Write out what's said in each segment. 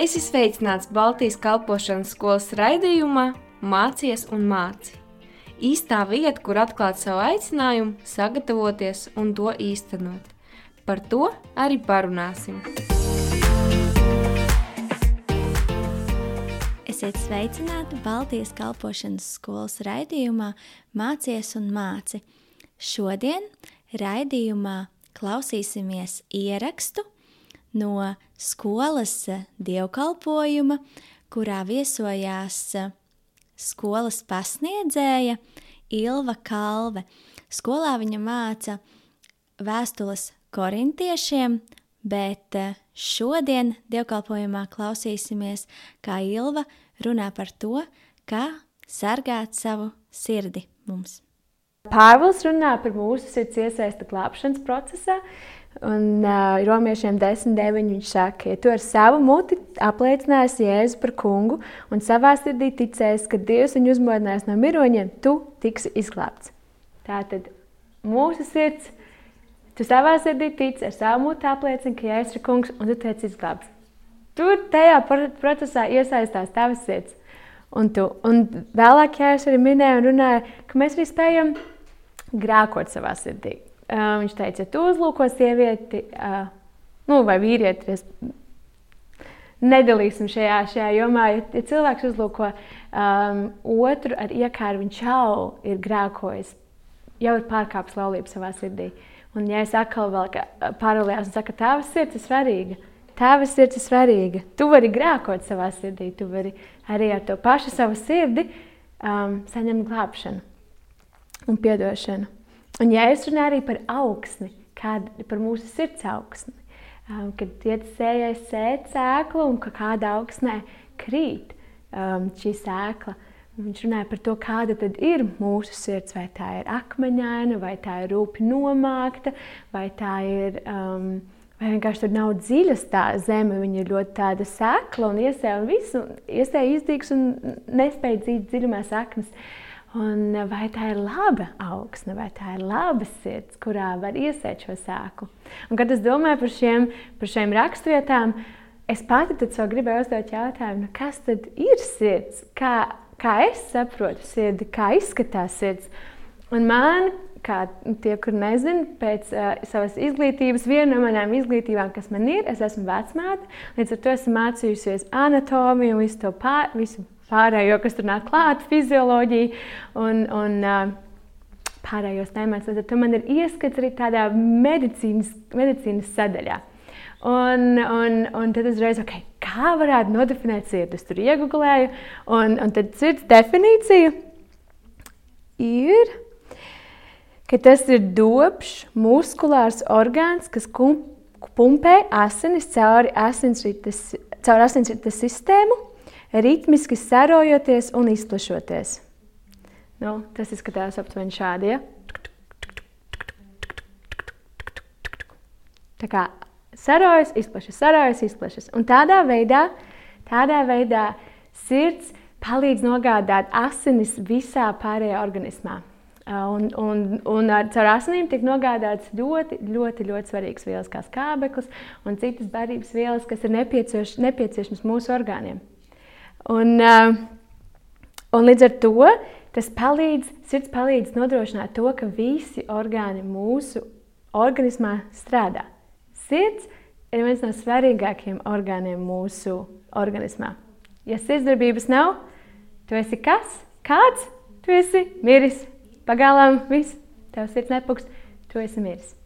Es esmu sveicināts Baltijas kalpošanas skolas raidījumā Mācies un māci. Īstā vieta, kur atklāt savu aicinājumu, sagatavoties un to īstenot. Par to arī parunāsim. Esiet sveicināti Baltijas kalpošanas skolas raidījumā Mācies un māci. Šodien raidījumā klausīsimies ierakstu no skolas dievkalpojuma, kurā viesojās skolas pasniedzēja Ilva Kalve. Skolā viņa māca vēstules korintiešiem, bet šodien dievkalpojumā klausīsimies, kā Ilva runā par to, kā sargāt savu sirdi mums. Pāvils runā par mūsu sirds iesaisti glābšanas procesā, Un uh, romiešiem 10.9. viņš saka, ja tu ar savu muti apliecināsi Jēzu par kungu un savā sirdī ticēsi, ka Dievs viņu uzmodinās no miroņiem, tu tiksi izglābts. Tātad mūsu sirds, tu savā sirdī tici, ar savu muti apliecini, ka Jēzus ir kungs un tu tiec izglābts. Tur tajā procesā iesaistās tavs sirds. Un, tu, un vēlāk, es arī minēju un runāju, ka mēs arī spējam grēkot savā sirdī viņš teica, ja tu uzlūko sievieti nu, vai vīrieti, nedalīsim šajā, šajā jomā. Ja, ja cilvēks uzlūko um, otru ar iekāru, viņš jau ir grēkojis, jau ir pārkāpis laulību savā sirdī. Un, ja es atkal vēl paralēlās un saku, ka tavs sirds ir svarīga, tavs sirds ir svarīga, tu vari grēkot savā sirdī, tu vari arī ar to pašu savu sirdi um, saņemt glābšanu un piedošanu. Un, ja es runāju arī par augsni, kāda par mūsu sirds augsni, um, kad iet sējai sēt sēklu un ka kāda augsnē krīt um, šī sēkla, viņš runāja par to, kāda tad ir mūsu sirds, vai tā ir akmeņaina, vai tā ir rūpi nomākta, vai tā ir. Um, Vai vienkārši tur nav dziļas tā zeme, viņa ir ļoti tāda sēkla un iesēja un visu, iesēja izdīgs un nespēja dzīt dziļumā saknes. Uh, Un vai tā ir laba augsne, vai tā ir laba sirds, kurā var iesēt šo sēklu. Un, kad es domāju par šiem, par šiem rakstvietām, es pati sev gribēju uzdot jautājumu, nu, kas tad ir sirds? Kā, kā es saprotu sirdi, kā izskatās sirds? Un man, kā tie, kur nezina, pēc uh, savas izglītības, viena no manām izglītībām, kas man ir, es esmu vecmāte, līdz ar to esmu mācījusies anatomiju visu to pār, visu pārējo, kas tur nāk klāt, fizioloģiju un, un pārējos tēmats. Tad man ir ieskats arī tādā medicīnas, medicīnas sadaļā. Un, un, un tad es reiz, okay, kā varētu nodefinēt sirdi? Es tur iegūlēju, un, un tad sirds definīcija ir, ka tas ir dobšs, muskulārs orgāns, kas pumpē asinis cauri asinsrites, caur asinsrites sistēmu ritmiski sarojoties un izplešoties. Nu, tas izskatās aptuveni šādi. Ja? Tā kā sarojas, izplešas, sarojas, izplešas. Un tādā veidā, tādā veidā sirds palīdz nogādāt asinis visā pārējā organismā. Un, un, un ar, caur asinīm tiek nogādāts ļoti, ļoti, ļoti svarīgas vielas, kā skābeklis un citas barības vielas, kas ir nepieciešamas mūsu orgāniem. Un, uh, un līdz ar to tas palīdz, sirds palīdz nodrošināt to, ka visi orgāni mūsu organismā strādā. Sirds ir viens no svarīgākajiem orgāniem mūsu organismā. Ja sirdsdarbības nav, tu esi kas? Kāds? Tu esi miris. Pagālām viss, tev sirds nepukst, tu esi miris.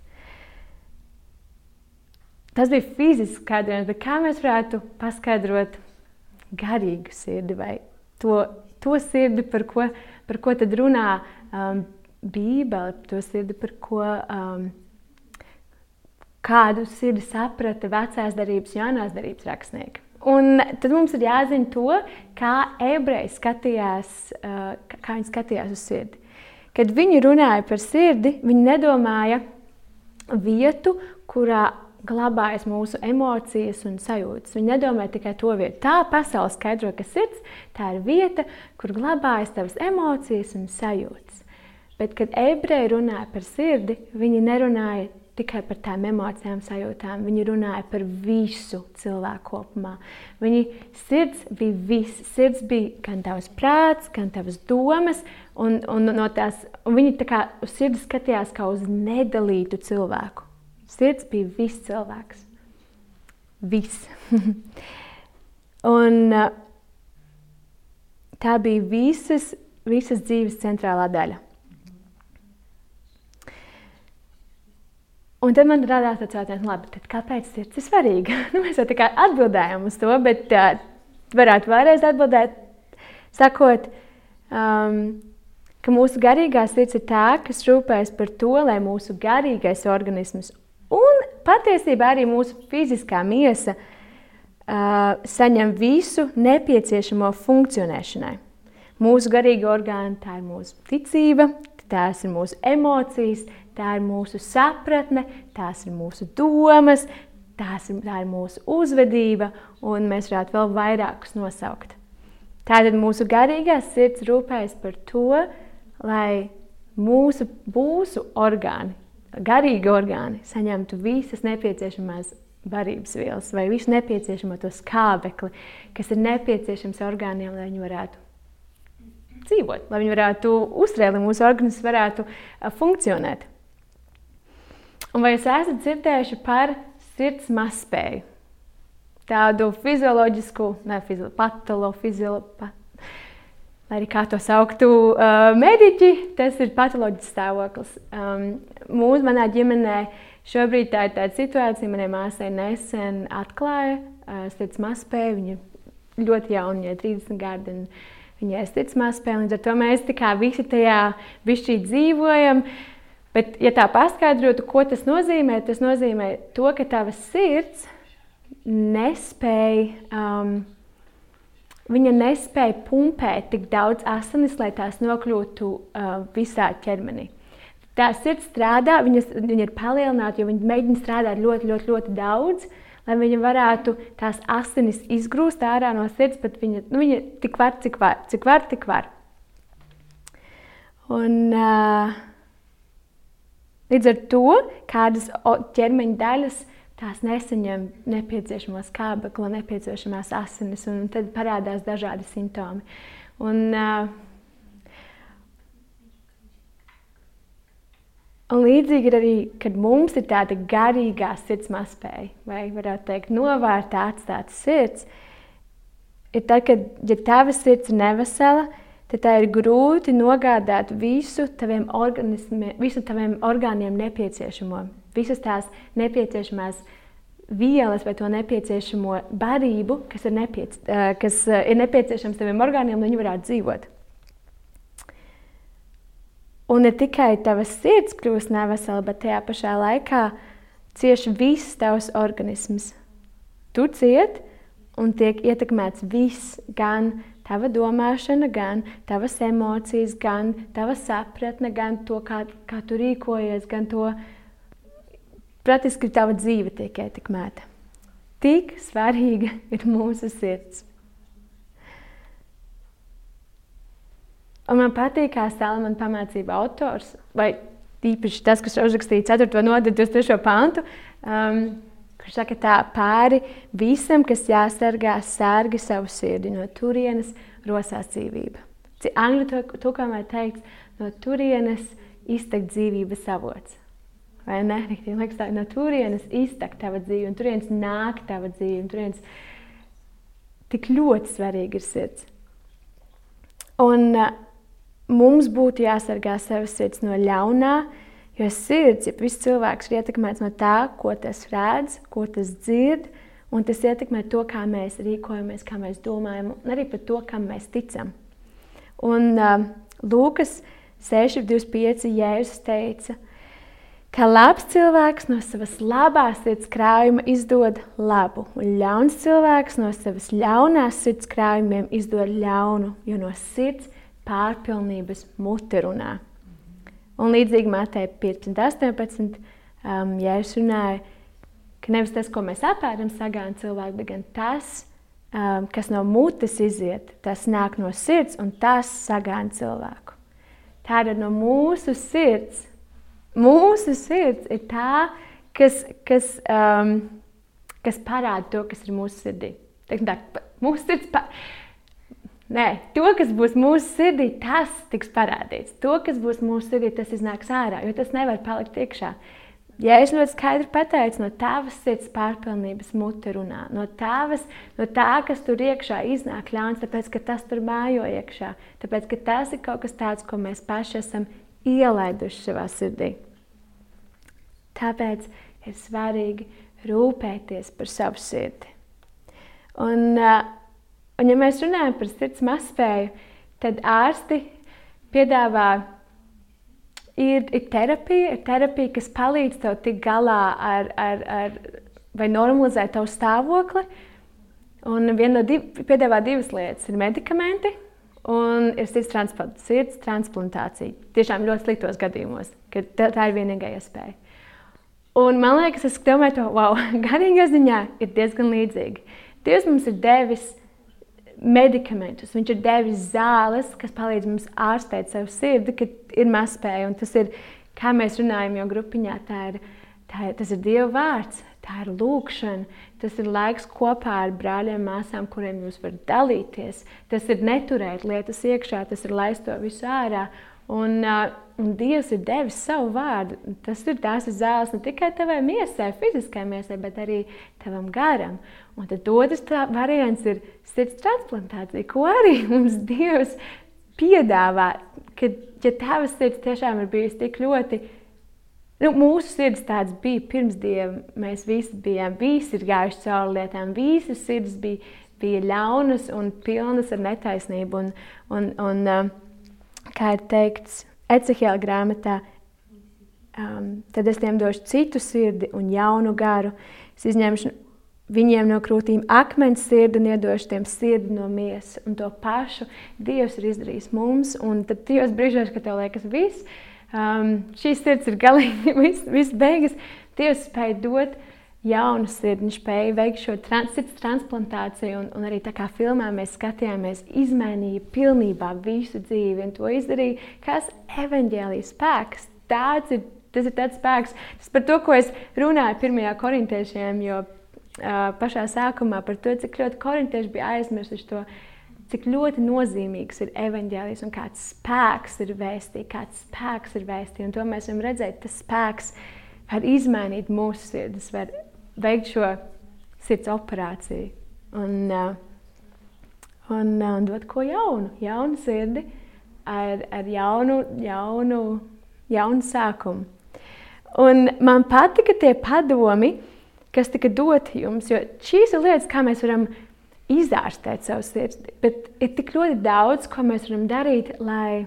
Tas bija fizisks skaidrojums, bet kā mēs varētu paskaidrot garīgu sirdi vai to, to sirdi, par ko, par ko tad runā um, Bībele, to sirdi, par ko um, kādu sirdi saprata vecās darbības, jaunās darbības rakstnieki. Un tad mums ir jāzina to, kā ebreji skatījās, uh, kā viņi skatījās uz sirdi. Kad viņi runāja par sirdi, viņi nedomāja vietu, kurā glabājas mūsu emocijas un sajūtas. Viņi nedomā tikai to vietu. Tā pasaule skaidro, ka sirds tā ir vieta, kur glabājas tavas emocijas un sajūtas. Bet, kad ebreji runāja par sirdi, viņi nerunāja tikai par tām emocijām, sajūtām. Viņi runāja par visu cilvēku kopumā. Viņa sirds bija viss. Sirds bija gan tavs prāts, gan tavas domas. Un, un no tās, un viņi tā kā uz sirdi skatījās kā uz nedalītu cilvēku. Sirds bija viss cilvēks. Viss. un, tā bija visas, visas dzīves centrālā daļa. Un tad man radās tāds jautājums, labi, kāpēc sirds ir svarīga? nu, mēs jau tā kā atbildējām uz to, bet uh, varētu vēlreiz atbildēt, sakot, um, ka mūsu garīgā sirds ir tā, kas rūpējas par to, lai mūsu garīgais organisms un patiesībā arī mūsu fiziskā miesa uh, saņem visu nepieciešamo funkcionēšanai. Mūsu garīga orgāna, tā ir mūsu ticība, tās ir mūsu emocijas, tā ir mūsu sapratne, tās ir mūsu domas, tās ir, tā ir mūsu uzvedība, un mēs varētu vēl vairākus nosaukt. Tātad mūsu garīgās sirds rūpējas par to, lai mūsu, mūsu orgāni, garīgi orgāni, saņemtu visas nepieciešamās barības vielas vai visu nepieciešamo to skābekli, kas ir nepieciešams orgāniem, lai viņi varētu dzīvot, lai viņi varētu uzturēt, lai mūsu organisms varētu funkcionēt. Un vai jūs esat dzirdējuši par sirds mazspēju? Tādu fizioloģisku, ne patoloģisku, pat, lai arī kā to sauktu, uh, mediķi, tas ir patoloģisks stāvoklis. Um, mūsu manā ģimenē šobrīd tā ir tāda situācija, manai māsai nesen atklāja uh, sirds mazspēju. Viņa ļoti jauna, viņai 30 gadi. Viņai ir sirds mazspēja, līdz ar to mēs visi tajā višķī dzīvojam. Bet, ja tā paskaidrotu, ko tas nozīmē, tas nozīmē to, ka tavs sirds nespēja, um, viņa nespēja pumpēt tik daudz asinis, lai tās nokļūtu uh, visā ķermenī. Tā sirds strādā, viņa, viņa ir palielināta, jo viņa mēģina strādāt ļoti, ļoti, ļoti daudz, lai viņa varētu tās asinis izgrūst ārā no sirds, bet viņa, nu, viņa tik var, cik var, cik var, tik var. Un, uh, Līdz ar to kādas ķermeņa daļas tās nesaņem nepieciešamo skābekli, nepieciešamās asinis, un tad parādās dažādi simptomi. Un, Un līdzīgi ir arī, kad mums ir tāda garīgā sirds mazspēja, vai varētu teikt, novērtā atstāt sirds, ir tad, kad ja tava sirds ir nevesela, tad tā ir grūti nogādāt visu taviem, visu taviem orgāniem nepieciešamo, visas tās nepieciešamās vielas vai to nepieciešamo barību, kas ir, nepiec kas ir nepieciešams taviem orgāniem, lai viņi varētu dzīvot. Un ne tikai tavs sirds kļūst nevesela, bet tajā pašā laikā cieši viss tavs organisms. Tu cieti un tiek ietekmēts viss, gan tava domāšana, gan tavas emocijas, gan tava sapratne, gan to, kā, kā tu rīkojies, gan to, praktiski tava dzīve tiek ietekmēta. Tik svarīga ir mūsu sirds. Un man patīk, kā Stālamana pamācība autors, vai īpaši tas, kas uzrakstīja 4. nodaļu, 23. pantu. Um, kurš saka, tā pāri visam, kas jāsargā, sārgi savu sirdi. No turienes rosās dzīvība. Angļu tūkojumā teikts, no turienes iztek dzīvības avots. Vai ne? Riktīgi, liekas, tā, no turienes iztek tava dzīve, un turienes nāk tava dzīve, un turienes tik ļoti svarīgi ir sirds. Un uh, mums būtu jāsargā savas sirds no ļaunā, Jo sirds, ja viss cilvēks ir ietekmēts no tā, ko tas redz, ko tas dzird, un tas ietekmē to, kā mēs rīkojamies, kā mēs domājam, un arī par to, kam mēs ticam. Un uh, Lūkas 6,25 Jēzus teica, ka labs cilvēks no savas labās sirds krājuma izdod labu, un ļauns cilvēks no savas ļaunās sirds krājumiem izdod ļaunu, jo no sirds pārpilnības mute runā. Un līdzīgi Matei 15, 18, um, ja es runāju, ka nevis tas, ko mēs apēdam, sagāna cilvēku, bet gan tas, um, kas no mutes iziet, tas nāk no sirds un tas sagāna cilvēku. Tāda no mūsu sirds mūsu sirds ir tā, kas, kas, um, kas parāda to, kas ir mūsu sirdī. Tā, mūsu sirds pa... Nē, to, kas būs mūsu sirdī, tas tiks parādīts. To, kas būs mūsu sirdī, tas iznāks ārā, jo tas nevar palikt iekšā. Ja es ļoti skaidri pateicu, no tavas sirds pārpilnības mute runā, no tavas, no tā, kas tur iekšā iznāk ļauns, tāpēc, ka tas tur mājo iekšā, tāpēc, ka tas ir kaut kas tāds, ko mēs paši esam ielaiduši savā sirdī. Tāpēc ir svarīgi rūpēties par savu sirdi. Un, un ja mēs runājam par sirds mazspēju, tad ārsti piedāvā ir, ir terapija, ir terapija, kas palīdz tev tikt galā ar, ar, ar vai normalizēt tavu stāvokli. Un viena no div, piedāvā divas lietas - ir medikamenti un ir sirds, transplant, sirds transplantācija. Tiešām ļoti sliktos gadījumos, kad tā, tā ir vienīgā iespēja. Un man liekas, es domāju, ka wow, garīgā ziņā ir diezgan līdzīgi. Dievs mums ir devis medikamentus, viņš ir devis zāles, kas palīdz mums ārstēt savu sirdi, kad ir mazspēja. Un tas ir, kā mēs runājam jau grupiņā, tā ir, tā tas ir Dieva vārds, tā ir lūkšana, tas ir laiks kopā ar brāļiem, māsām, kuriem jūs varat dalīties. Tas ir neturēt lietas iekšā, tas ir laist to visu ārā. Un, uh, un Dievs ir devis savu vārdu. Tas ir tās ir zāles ne tikai tavai miesai, fiziskai miesai, bet arī tavam garam. Un tad otrs variants ir sirds transplantācija, ko arī mums Dievs piedāvā. Kad ja tavs sirds tiešām ir bijusi tik ļoti. Nu, mūsu sirds tāds bija pirms dieva. Mēs visi bijām, visi ir gājuši cauri lietām, visas sirds bija, bija ļaunas un pilnas ar netaisnību. Un, un, un, uh, kā ir teikts Ecehēla grāmatā, um, tad es tiem došu citu sirdi un jaunu garu. Es izņemšu viņiem no krūtīm akmens sirdi un iedošu tiem sirdi no miesas. Un to pašu Dievs ir izdarījis mums. Un tad tajos brīžos, kad tev liekas, viss, um, šīs sirds ir galīgi, viss, viss beigas, Dievs spēja dot jaunu sirdi, viņš spēja veikt šo trans, sirds transplantāciju. Un, un arī tā kā filmā mēs skatījāmies, izmainīja pilnībā visu dzīvi. Un to izdarīja kas evaņģēlijas spēks. Tāds ir, tas ir tāds spēks, tas par to, ko es runāju pirmajā korintiešiem, jo uh, pašā sākumā par to, cik ļoti korintieši bija aizmirsuši to. Cik ļoti nozīmīgs ir evanģēlijs un kāds spēks ir vēstījis, kāds spēks ir vēstījis. Un to mēs varam redzēt, tas spēks var izmainīt mūsu sirdis, var veikt šo sirds operāciju un, uh, un, uh, un dot ko jaunu, jaunu sirdi ar, ar jaunu, jaunu, jaunu sākumu. Un man patika tie padomi, kas tika doti jums, jo šīs ir lietas, kā mēs varam izārstēt savu sirdi. Bet ir tik ļoti daudz, ko mēs varam darīt, lai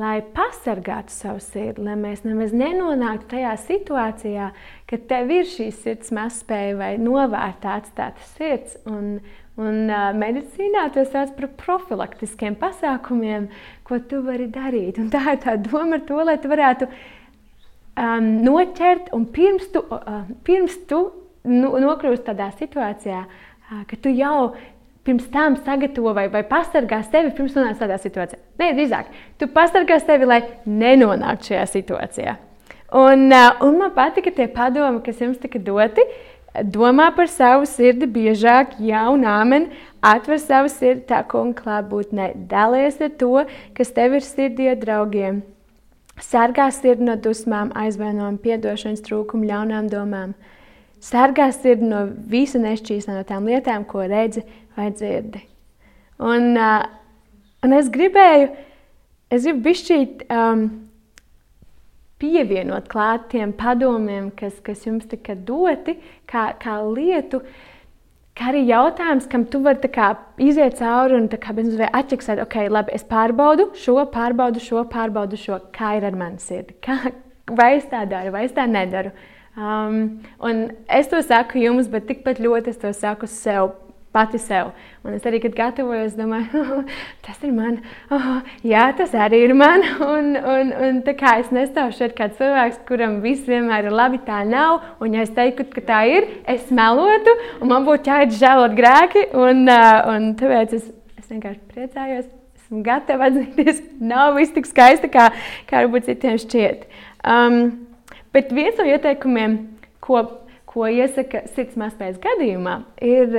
lai pasargātu savu sirdi, lai mēs nemaz nenonāktu tajā situācijā, ka tev ir šī sirds mazspēja vai novērtā atstāta sirds. Un, un uh, medicīnā tas sauc par profilaktiskiem pasākumiem, ko tu vari darīt. Un tā ir tā doma ar to, lai tu varētu um, noķert un pirms tu, uh, pirms tu nu, nokļūsi tādā situācijā, uh, ka tu jau pirms tam sagatavo vai, vai pasargā sevi pirms nonākt tādā situācijā. Nē, drīzāk, tu pasargā sevi, lai nenonāktu šajā situācijā. Un, un man patika tie padomi, kas jums tika doti. Domā par savu sirdi biežāk, jau un āmen, atver savu sirdi tā kunga klātbūtnē, dalies ar to, kas tev ir sirdī ar draugiem. Sargā sirdi no dusmām, aizvainojuma, piedošanas trūkuma, ļaunām domām. Sargā sirdi no visa nešķīstā, no tām lietām, ko redzi, vai dzirdi. Un, uh, un es gribēju, es gribu bišķīt um, pievienot klāt tiem padomiem, kas, kas jums tika doti, kā, kā lietu, kā arī jautājums, kam tu vari kā, iziet cauri un atķeksēt, ok, labi, es pārbaudu šo, pārbaudu šo, pārbaudu šo, kā ir ar mani sirdi. Kā, vai es tā daru, vai es tā nedaru. Um, un es to saku jums, bet tikpat ļoti es to saku sev pati sev. Un es arī, kad gatavojos, domāju, oh, tas ir man, oh, jā, tas arī ir man. Un, un, un tā kā es nestāvu šeit kā cilvēks, kuram viss vienmēr ir labi, tā nav. Un ja es teiktu, ka tā ir, es melotu, un man būtu jāiet žēlot grēki. Un, uh, un tāpēc es, es vienkārši priecājos. Esmu gatava atzīties, nav viss tik skaisti, kā, kā varbūt citiem šķiet. Um, bet viens no ieteikumiem, ko, ko iesaka sirds mazspējas gadījumā, ir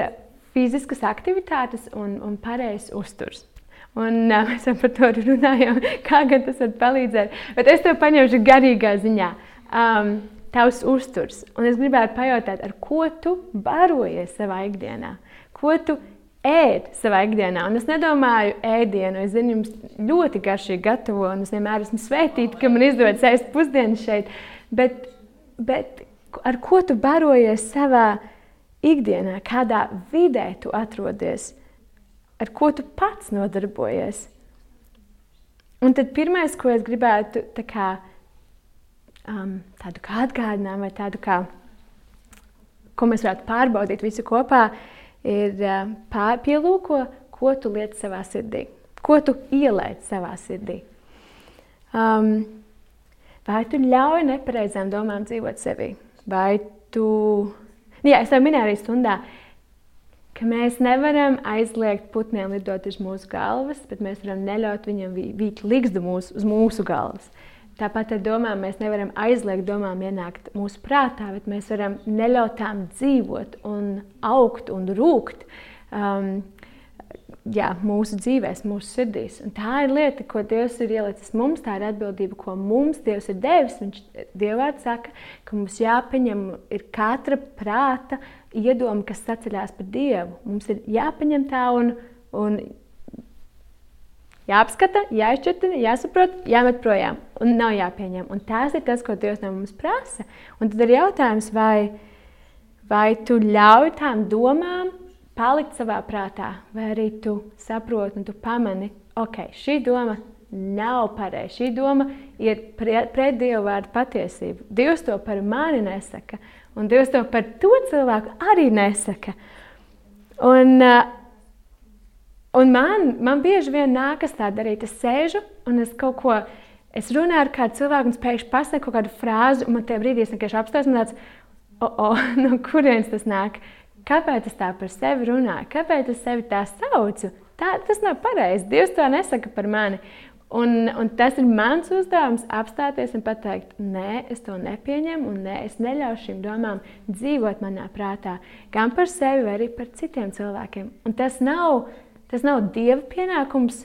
fiziskas aktivitātes un, un pareizs uzturs. Un uh, mēs jau par to runājām, kā tas var palīdzēt. Bet es tev paņemšu garīgā ziņā. Um, tavs uzturs. Un es gribētu pajautāt, ar ko tu barojies savā ikdienā? Ko tu ēd savā ikdienā? Un es nedomāju ēdienu. Es zinu, jums ļoti garšīgi gatavo, un es vienmēr esmu svētīta, ka man izdodas ēst pusdienas šeit. Bet, bet ar ko tu barojies savā ikdienā? Kādā vidē tu atrodies? ar ko tu pats nodarbojies. Un tad pirmais, ko es gribētu tā kā, um, tādu kā atgādinājumu, vai tādu kā, ko mēs varētu pārbaudīt visi kopā, ir uh, pār, pielūko, ko tu lieti savā sirdī, ko tu ielaic savā sirdī. Um, vai tu ļauj nepareizām domām dzīvot sevī? Vai tu, jā, es tev minēju arī stundā, ka mēs nevaram aizliegt putniem lidot uz mūsu galvas, bet mēs varam neļaut viņam vīt līgstu mūsu, uz mūsu galvas. Tāpat ar domām mēs nevaram aizliegt domām ienākt mūsu prātā, bet mēs varam neļaut tām dzīvot un augt un rūkt. Um, jā, mūsu dzīvēm, mūsu sirdīs. Un tā ir lieta, ko Dievs ir ielicis mums. Tā ir atbildība, ko mums Dievs ir devis. Viņš Dievs saka, ka mums jāpieņem katra prāta iedoma, kas saceļās par Dievu. Mums ir jāpieņem tā un, un jāapskata, jāizšķirtina, jāsaprot, jāmet projām. Un nav jāpieņem. Un tas ir tas, ko Dievs no mums prasa. Un tad ir jautājums, vai, vai tu ļauj tām domām palikt savā prātā, vai arī tu saproti un tu pamani, ok, šī doma nav pareiza. Šī doma ir pret, pret Dievu vārdu patiesību. Dievs to par mani nesaka, un Dievs to par to cilvēku arī nesaka. Un, uh, un man, man bieži vien nākas tā darīt. Es sēžu un es kaut ko. Es runāju ar kādu cilvēku, un pēkšņi pasaku kaut kādu frāzi, un man tajā brīdī es vienkārši apstāstos, un tāds, oh, oh, no kurienes tas nāk? Kāpēc es tā par sevi runāju? Kāpēc es sevi tā saucu? Tā, tas nav pareizi. Dievs to nesaka par mani. Un, un tas ir mans uzdevums apstāties un pateikt, nē, es to nepieņemu, un nē, es neļaušu šīm domām dzīvot manā prātā. Gan par sevi, gan arī par citiem cilvēkiem. Un tas nav, tas nav Dieva pienākums,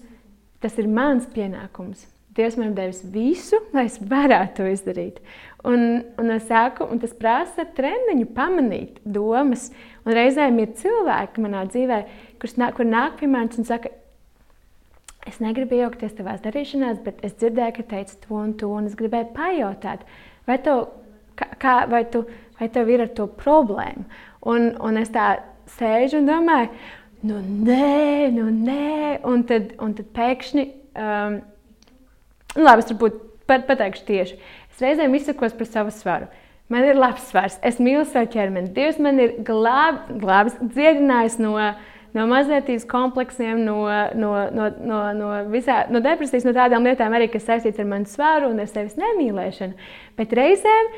tas ir mans pienākums. Dievs man ir devis visu, lai es varētu to izdarīt. Un, un, saku, un tas prasa treniņu pamanīt domas. Un reizēm ir cilvēki manā dzīvē, kurš nāk, kur nāk pie manis un saka, es negribu iejaukties tavās darīšanās, bet es dzirdēju, ka teici to un to, un es gribēju pajautāt, vai, to, kā, vai, tu, vai tev ir ar to problēmu. Un, un es tā sēžu un domāju, nu nē, nu nē, un tad, un tad pēkšņi, um, nu labi, es varbūt pat, pateikšu tieši. Es reizēm izsakos par savu svaru. Man ir labs svars, es mīlu savu ķermeni. Dievs man ir glāb, glābis, dziedinājis no, no mazvērtības kompleksiem, no, no, no, no, no, visā, no depresijas, no tādām lietām, arī, kas saistīts ar manu svaru un ar sevis nemīlēšanu. Bet reizēm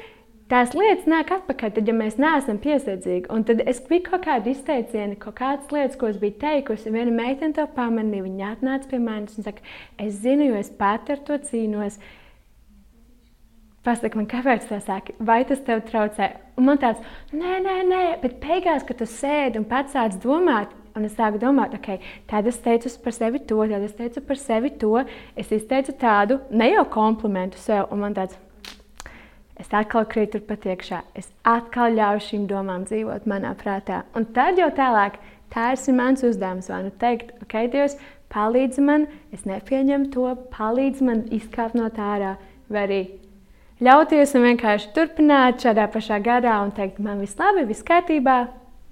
tās lietas nāk atpakaļ, tad, ja mēs neesam piesardzīgi. Un tad es biju kaut kāda izteiciena, kaut kādas lietas, ko es biju teikusi. Viena meitene to pamanīja, viņa atnāca pie manis un saka, es zinu, jo es pati ar to cīnos. Pasaki man, kāpēc tā saki? Vai tas tev traucē? Un man tāds, nē, nē, nē, bet beigās, kad tu sēdi un pats sāc domāt, un es sāku domāt, ok, tad es teicu par sevi to, tad es teicu par sevi to, es izteicu tādu ne jau komplimentu sev, un man tāds, es atkal krītu turpat iekšā, es atkal ļauju šīm domām dzīvot manā prātā. Un tad jau tālāk, tā ir mans uzdevums, vai nu teikt, ok, Dievs, palīdzi man, es nepieņemu to, palīdzi man izkāpt no tā ārā, vai arī ļauties un vienkārši turpināt šādā pašā garā un teikt, man viss labi, viss kārtībā,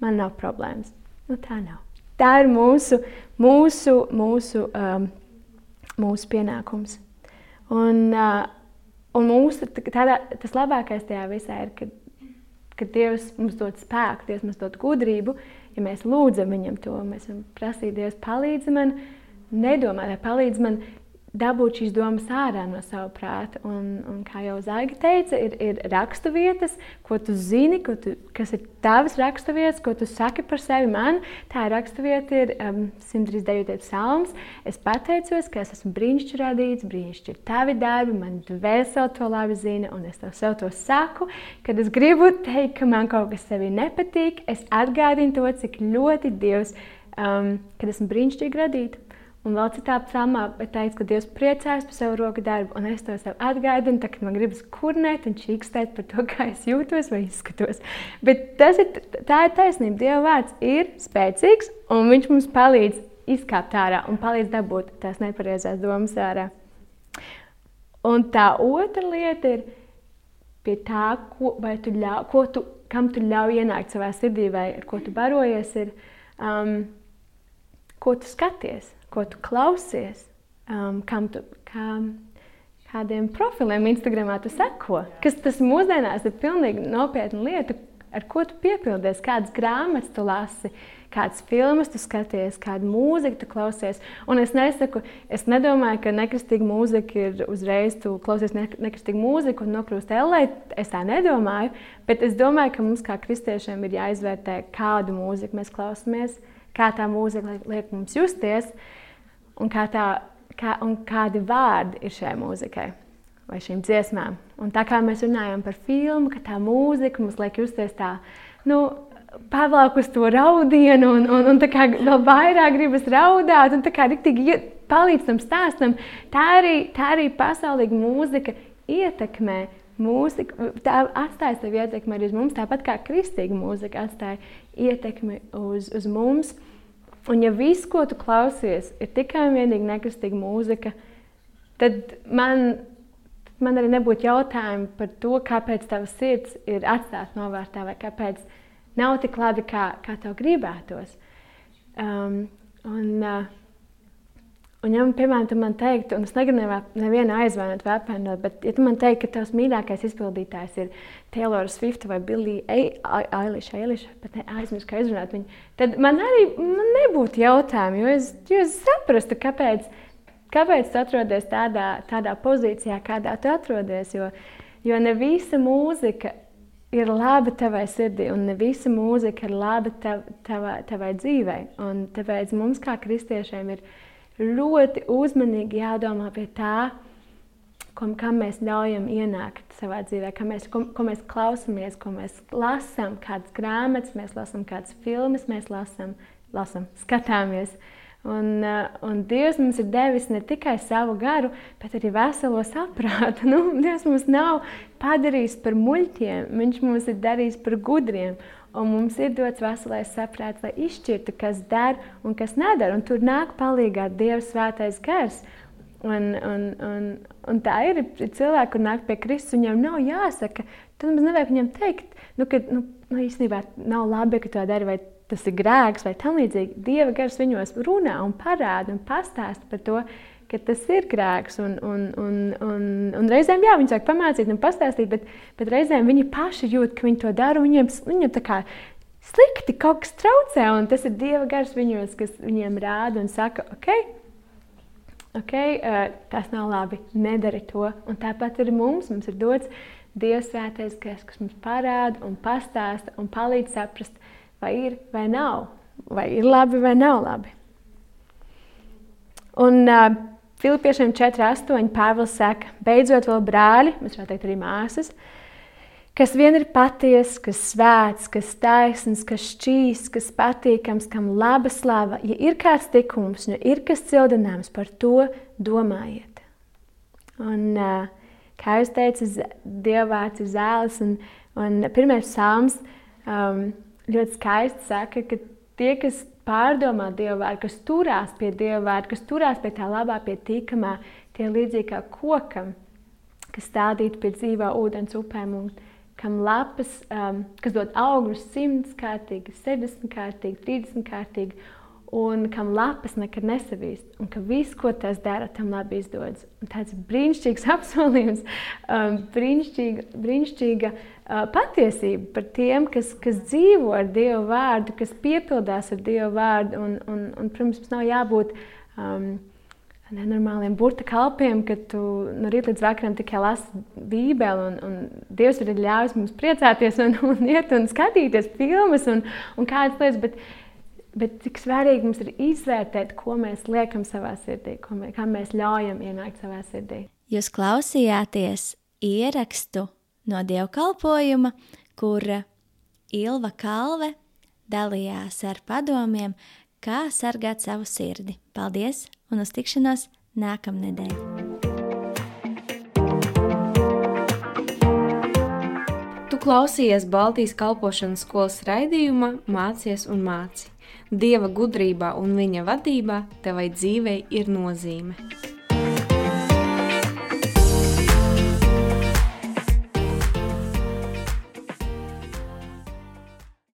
man nav problēmas. Nu, tā nav. Tā ir mūsu, mūsu, mūsu, um, mūsu pienākums. Un, uh, un mūsu, tādā, tas labākais tajā visā ir, kad, kad Dievs mums dod spēku, Dievs mums dod gudrību. Ja mēs lūdzam Viņam to, mēs varam prasīt, Dievs, palīdzi man, nedomāt, palīdzi man dabūt šīs domas ārā no sava prāta. Un, un kā jau Zaiga teica, ir, ir raksturvietas, ko tu zini, ko tu, kas ir tavas raksturvietas, ko tu saki par sevi. Man tā raksturvieta ir um, 139. psalms. Es pateicos, ka es esmu brīnišķīgi radīts, brīnišķīgi tavi darbi, man dvēseli to labi zina, un es tev sev to saku. Kad es gribu teikt, ka man kaut kas sevi nepatīk, es atgādinu to, cik ļoti Dievs, um, kad esmu brīnišķīgi radīts Un vēl citā psalmā teica, ka Dievs priecājas par savu roku darbu, un es to sev atgādinu, tad, kad man gribas kurnēt un čīkstēt par to, kā es jūtos vai izskatos. Bet ir, tā ir taisnība. Dieva vārds ir spēcīgs, un viņš mums palīdz izkāpt ārā un palīdz dabūt tās nepareizās domas ārā. Un tā otra lieta ir pie tā, ko, tu ļau, ko tu, kam tu ļauj ienākt savā sirdī, vai ar ko tu barojies, ir um, ko tu skaties ko tu klausies, um, kam tu, kā, kādiem profiliem Instagramā tu seko. Kas tas mūsdienās ir pilnīgi nopietna lieta, ar ko tu piepildies, kādas grāmatas tu lasi, kādas filmas tu skaties, kādu mūziku tu klausies. Un es nesaku, es nedomāju, ka nekristīga mūzika ir uzreiz, tu klausies nekristīgu mūziku un nokļūst ellē. Es tā nedomāju, bet es domāju, ka mums kā kristiešiem ir jāizvērtē, kādu mūziku mēs klausāmies, kā tā mūzika liek mums justies. Uh, un, kā tā, kā, un kādi vārdi ir šai mūzikai vai šīm dziesmām. Un tā kā mēs runājam par filmu, ka tā mūzika mums liek justies tā, nu, pavelk uz to raudienu, un, un, un tā kā vēl vairāk gribas raudāt, un tā kā riktīgi palīdz tam stāstam, tā arī, tā arī pasaulīga mūzika ietekmē. Mūzika, tā atstāja savu ietekmi arī uz mums, tāpat kā kristīga mūzika atstāja ietekmi uz, uz mums. Un ja viss, ko tu klausies, ir tikai un vienīgi nekristīga mūzika, tad man, man arī nebūtu jautājumu par to, kāpēc tavs sirds ir atstāts novārtā vai kāpēc nav tik labi, kā, kā tev gribētos. Um, un, uh, Un, ja, piemēram, tu man teiktu, un es negribu nevienu aizvainot vai apvainot, bet, ja tu man teiktu, ka tavs mīļākais izpildītājs ir Taylor Swift vai Billie Eilish, Eilish pat aizmirsu, kā izrunāt viņu, tad man arī man nebūtu jautājumu, jo es, jo es saprastu, kāpēc, kāpēc tu atrodies tādā, tādā pozīcijā, kādā tu atrodies, jo, jo ne visa mūzika ir laba tavai sirdī, un ne visa mūzika ir laba tav, tavai, tavai dzīvei, un tāpēc mums kā kristiešiem ir ļoti uzmanīgi jādomā pie tā, ko, kam mēs ļaujam ienākt savā dzīvē, mēs, ko, ko mēs klausāmies, ko mēs lasām, kādas grāmatas mēs lasām, kādas filmas mēs lasām, lasām skatāmies. Un, uh, un Dievs mums ir devis ne tikai savu garu, bet arī veselo saprātu. Nu, Dievs mums nav padarījis par muļķiem, Viņš mums ir darījis par gudriem. Un mums ir dots veselais saprāts, lai izšķirtu, kas der un kas nedara. Un tur nāk palīdzīgā Dieva svētais gars. Un, un, un, un tā ir cilvēki, kur nāk pie Kristus. Viņam nav jāsaka, tad mums nevajag viņam teikt, nu, ka nu, nu, īstenībā nav labi, ka to dari, vai tas ir grēks, vai tam līdzīgi. Dieva gars viņos runā un parāda un pastāsta par to, ka tas ir grēks. Un, un, un, un, un reizēm jā, viņi sāk pamācīt un pastāstīt, bet, bet reizēm viņi paši jūt, ka viņi to dara. Viņiem, viņiem tā kā slikti kaut kas traucē, un tas ir Dieva gars viņos, kas viņiem rāda un saka, ok. Okay, tas nav labi. Nedari to. Un tāpat arī mums, mums ir dots Dieva svētais gars, kas mums parāda un pastāsta un palīdz saprast, vai ir vai nav, vai ir labi vai nav labi. Un, uh, Filipiešiem 4,8 Pāvils saka, beidzot, vēl brāļi, mēs varētu teikt, arī māsas, kas vien ir patiesa, kas svēts, kas taisns, kas šķīs, kas patīkams, kam laba slava, ja ir kāds tikums, ja ir kas cildināms, par to domājiet. Un, kā jūs teicat, Dievvvārds ir zēlis, un, un pirmais psalms um, ļoti skaisti saka, ka tie, kas pārdomā Dieva vārdu, kas turās pie Dieva vārdu, kas turās pie tā labā, pie tīkamā, tie līdzīgi kā kokam, kas stādīti pie dzīvā ūdens upēm un kam lapas, um, kas dod augļus simts kārtīgi, 70 kārtīgi, 30 kārtīgi, un kam lapas nekad nesavīst, un ka viss, ko tas dara, tam labi izdodas. Un tāds brīnišķīgs apsolījums, um, brīnišķīga, brīnišķīga uh, patiesība par tiem, kas, kas dzīvo ar Dievu vārdu, kas piepildās ar Dievu vārdu. Un, un, un, protams, mums nav jābūt um, nenormāliem burta kalpiem, ka tu no rīta līdz vakaram tikai lasi Bībeli, un, un Dievs ir ļāvis mums priecāties un, un iet un skatīties filmas un, un kādas lietas. Bet, bet cik svarīgi mums ir izvērtēt, ko mēs liekam savā sirdī, mēs, kā mēs ļaujam ienākt savā sirdī. Jūs klausījāties ierakstu no dievkalpojuma, kur Ilva Kalve dalījās ar padomiem, kā sargāt savu sirdi. Paldies un uz tikšanos nākamnedēļ! Tu klausies Baltijas kalpošanas skolas raidījumā Mācies un māci. Dieva gudrībā un viņa vadībā tevai dzīvei ir nozīme.